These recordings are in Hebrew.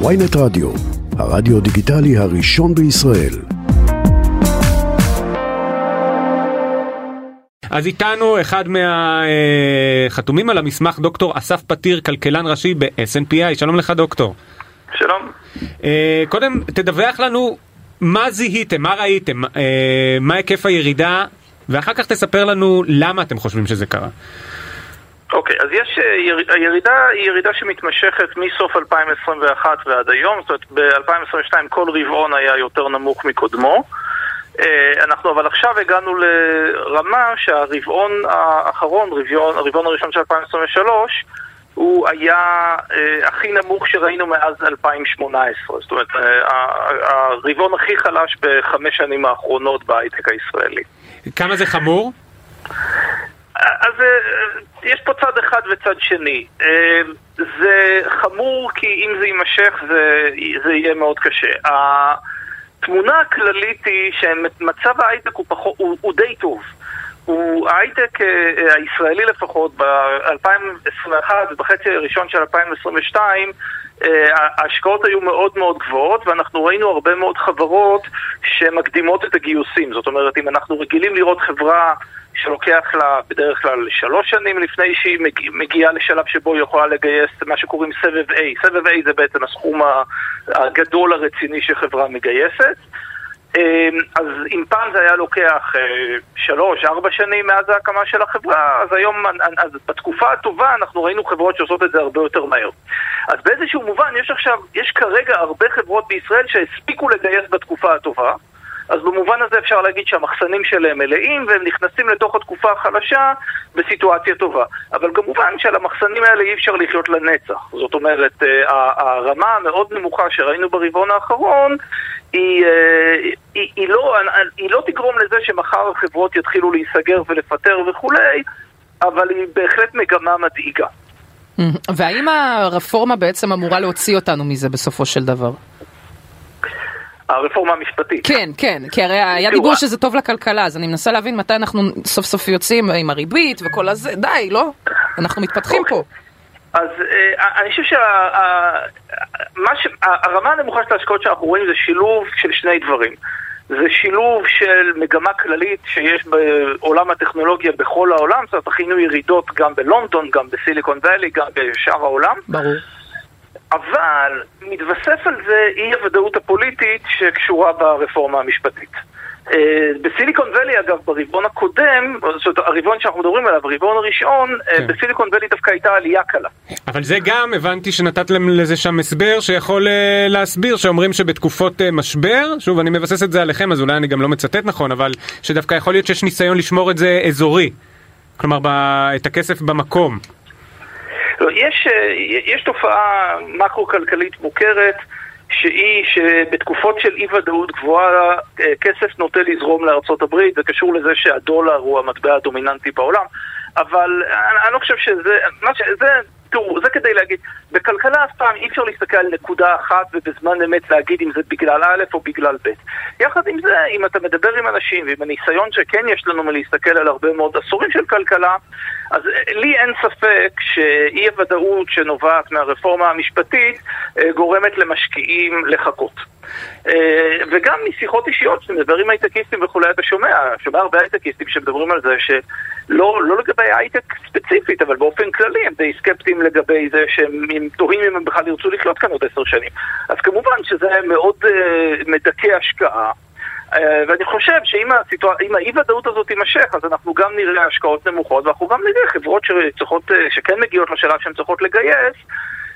ויינט רדיו, הרדיו דיגיטלי הראשון בישראל. אז איתנו אחד מהחתומים על המסמך, דוקטור אסף פתיר, כלכלן ראשי ב-SNPI. שלום לך דוקטור. שלום. אה, קודם תדווח לנו מה זיהיתם, מה ראיתם, אה, מה היקף הירידה, ואחר כך תספר לנו למה אתם חושבים שזה קרה. אוקיי, אז יש, אה, יר, הירידה היא ירידה שמתמשכת מסוף 2021 ועד היום, זאת אומרת ב-2022 כל רבעון היה יותר נמוך מקודמו. אה, אנחנו אבל עכשיו הגענו לרמה שהרבעון האחרון, רבעון, הרבעון הראשון של 2023, הוא היה אה, הכי נמוך שראינו מאז 2018. זאת אומרת, הרבעון הכי חלש בחמש שנים האחרונות בהייטק הישראלי. כמה זה חמור? אז אה, יש פה צד אחד וצד שני. אה, זה חמור כי אם זה יימשך זה, זה יהיה מאוד קשה. התמונה הכללית היא שמצב ההייטק הוא, פחות, הוא, הוא די טוב. ההייטק אה, הישראלי לפחות ב-2021 ובחצי הראשון של 2022 ההשקעות היו מאוד מאוד גבוהות ואנחנו ראינו הרבה מאוד חברות שמקדימות את הגיוסים זאת אומרת אם אנחנו רגילים לראות חברה שלוקח לה בדרך כלל שלוש שנים לפני שהיא מגיעה לשלב שבו היא יכולה לגייס מה שקוראים סבב A. סבב A זה בעצם הסכום הגדול הרציני שחברה מגייסת. אמ, אז אם פעם זה היה לוקח אה, שלוש, ארבע שנים מאז ההקמה של החברה, אז היום, אז בתקופה הטובה אנחנו ראינו חברות שעושות את זה הרבה יותר מהר. אז באיזשהו מובן יש עכשיו, יש כרגע הרבה חברות בישראל שהספיקו לגייס בתקופה הטובה. אז במובן הזה אפשר להגיד שהמחסנים שלהם מלאים והם נכנסים לתוך התקופה החלשה בסיטואציה טובה. אבל כמובן שעל המחסנים האלה אי אפשר לחיות לנצח. זאת אומרת, אה, הרמה המאוד נמוכה שראינו ברבעון האחרון היא, אה, היא, היא, לא, היא לא תגרום לזה שמחר החברות יתחילו להיסגר ולפטר וכולי, אבל היא בהחלט מגמה מדאיגה. והאם הרפורמה בעצם אמורה להוציא אותנו מזה בסופו של דבר? הרפורמה המשפטית. כן, כן, כי הרי היה דיבור שזה טוב לכלכלה, אז אני מנסה להבין מתי אנחנו סוף סוף יוצאים עם הריבית וכל הזה, די, לא? אנחנו מתפתחים פה. אז אה, אני חושב שהרמה הנמוכה של ההשקעות שאנחנו רואים זה שילוב של שני דברים. זה שילוב של מגמה כללית שיש בעולם הטכנולוגיה בכל העולם, זאת אומרת, הכינו ירידות גם בלונדון, גם בסיליקון ואלי, גם בשאר העולם. ברור. אבל מתווסף על זה אי הוודאות הפוליטית שקשורה ברפורמה המשפטית. אה, בסיליקון וואלי אגב ברבעון הקודם, זאת אומרת הרבעון שאנחנו מדברים עליו, הרבעון הראשון, אה, כן. בסיליקון וואלי דווקא הייתה עלייה קלה. אבל זה גם, הבנתי שנתת לזה שם הסבר שיכול אה, להסביר, שאומרים שבתקופות משבר, שוב אני מבסס את זה עליכם אז אולי אני גם לא מצטט נכון, אבל שדווקא יכול להיות שיש ניסיון לשמור את זה אזורי, כלומר את הכסף במקום. לא, יש, אה, יש תופעה מקרו-כלכלית מוכרת שהיא שבתקופות של אי ודאות גבוהה אה, כסף נוטה לזרום לארצות הברית, זה קשור לזה שהדולר הוא המטבע הדומיננטי בעולם אבל אני, אני לא חושב שזה, ש, זה, תראו, זה כדי להגיד, בכלכלה אף פעם אי אפשר להסתכל על נקודה אחת ובזמן אמת להגיד אם זה בגלל א' או בגלל ב'. יחד עם זה, אם אתה מדבר עם אנשים ועם הניסיון שכן יש לנו מלהסתכל על הרבה מאוד עשורים של כלכלה, אז לי אין ספק שאי הוודאות שנובעת מהרפורמה המשפטית אה, גורמת למשקיעים לחכות. אה, וגם משיחות אישיות, כשמדבר עם הייטקיסטים וכולי, אתה שומע, שומע הרבה הייטקיסטים שמדברים על זה שלא לא לגבי הייטק ספציפית, אבל באופן כללי הם די סקפטיים לגבי זה שהם תוהים אם הם בכלל ירצו לקלוט כאן עוד עשר שנים. אז כמובן שזה מאוד מדכא השקעה. Uh, ואני חושב שאם הסיטואר... האי-ודאות הזאת תימשך, אז אנחנו גם נראה השקעות נמוכות, ואנחנו גם נראה חברות שצריכות, שכן מגיעות לשלב שהן צריכות לגייס,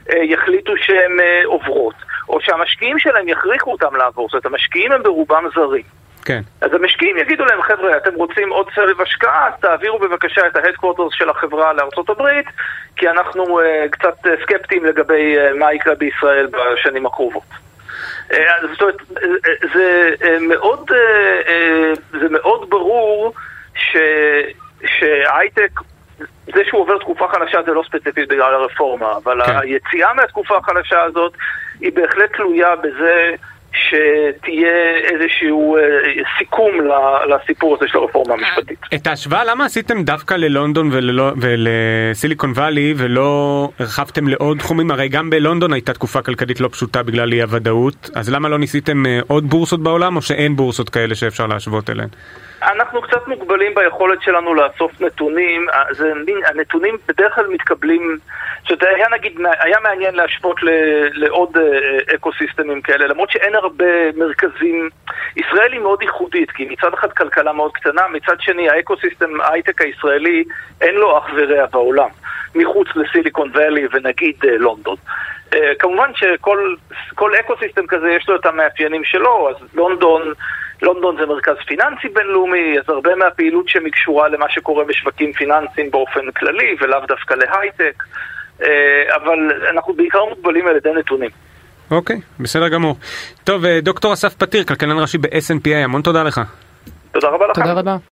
uh, יחליטו שהן עוברות. או שהמשקיעים שלהם יכריחו אותם לעבור, זאת אומרת המשקיעים הם ברובם זרים. כן. אז המשקיעים יגידו להם, חבר'ה, אתם רוצים עוד סבב השקעה, אז תעבירו בבקשה את ה headquarters של החברה לארצות הברית, כי אנחנו uh, קצת סקפטיים לגבי uh, מה יקרה בישראל בשנים הקרובות. Uh, זאת אומרת, זה, uh, מאוד, uh, uh, זה מאוד ברור ש, שהייטק זה שהוא עובר תקופה חלשה זה לא ספציפית בגלל הרפורמה, אבל כן. היציאה מהתקופה החלשה הזאת היא בהחלט תלויה בזה שתהיה איזשהו אה, סיכום לסיפור הזה של הרפורמה המשפטית. את ההשוואה למה עשיתם דווקא ללונדון ולסיליקון וואלי ולא הרחבתם לעוד תחומים? הרי גם בלונדון הייתה תקופה כלכלית לא פשוטה בגלל אי הוודאות, אז למה לא ניסיתם אה, עוד בורסות בעולם או שאין בורסות כאלה שאפשר להשוות אליהן? אנחנו קצת מוגבלים ביכולת שלנו לאסוף נתונים, זה, הנתונים בדרך כלל מתקבלים, זאת היה נגיד, היה מעניין להשוות ל, לעוד אה, אקו סיסטמים כאלה, למרות שאין הרבה מרכזים, ישראל היא מאוד ייחודית, כי מצד אחד כלכלה מאוד קטנה, מצד שני ה ecosystem, ההייטק הישראלי, אין לו אח ורע בעולם, מחוץ לסיליקון ואלי ונגיד אה, לונדון. כמובן שכל ecosystem כזה יש לו את המאפיינים שלו, אז לונדון לונדון זה מרכז פיננסי בינלאומי, אז הרבה מהפעילות שם היא קשורה למה שקורה בשווקים פיננסיים באופן כללי, ולאו דווקא להייטק, אה, אבל אנחנו בעיקר מוגבלים על ידי נתונים. אוקיי, okay, בסדר גמור. טוב, אה, דוקטור אסף פתיר, כלכלן ראשי ב-SNPA, המון תודה לך. תודה רבה לכם. תודה רבה.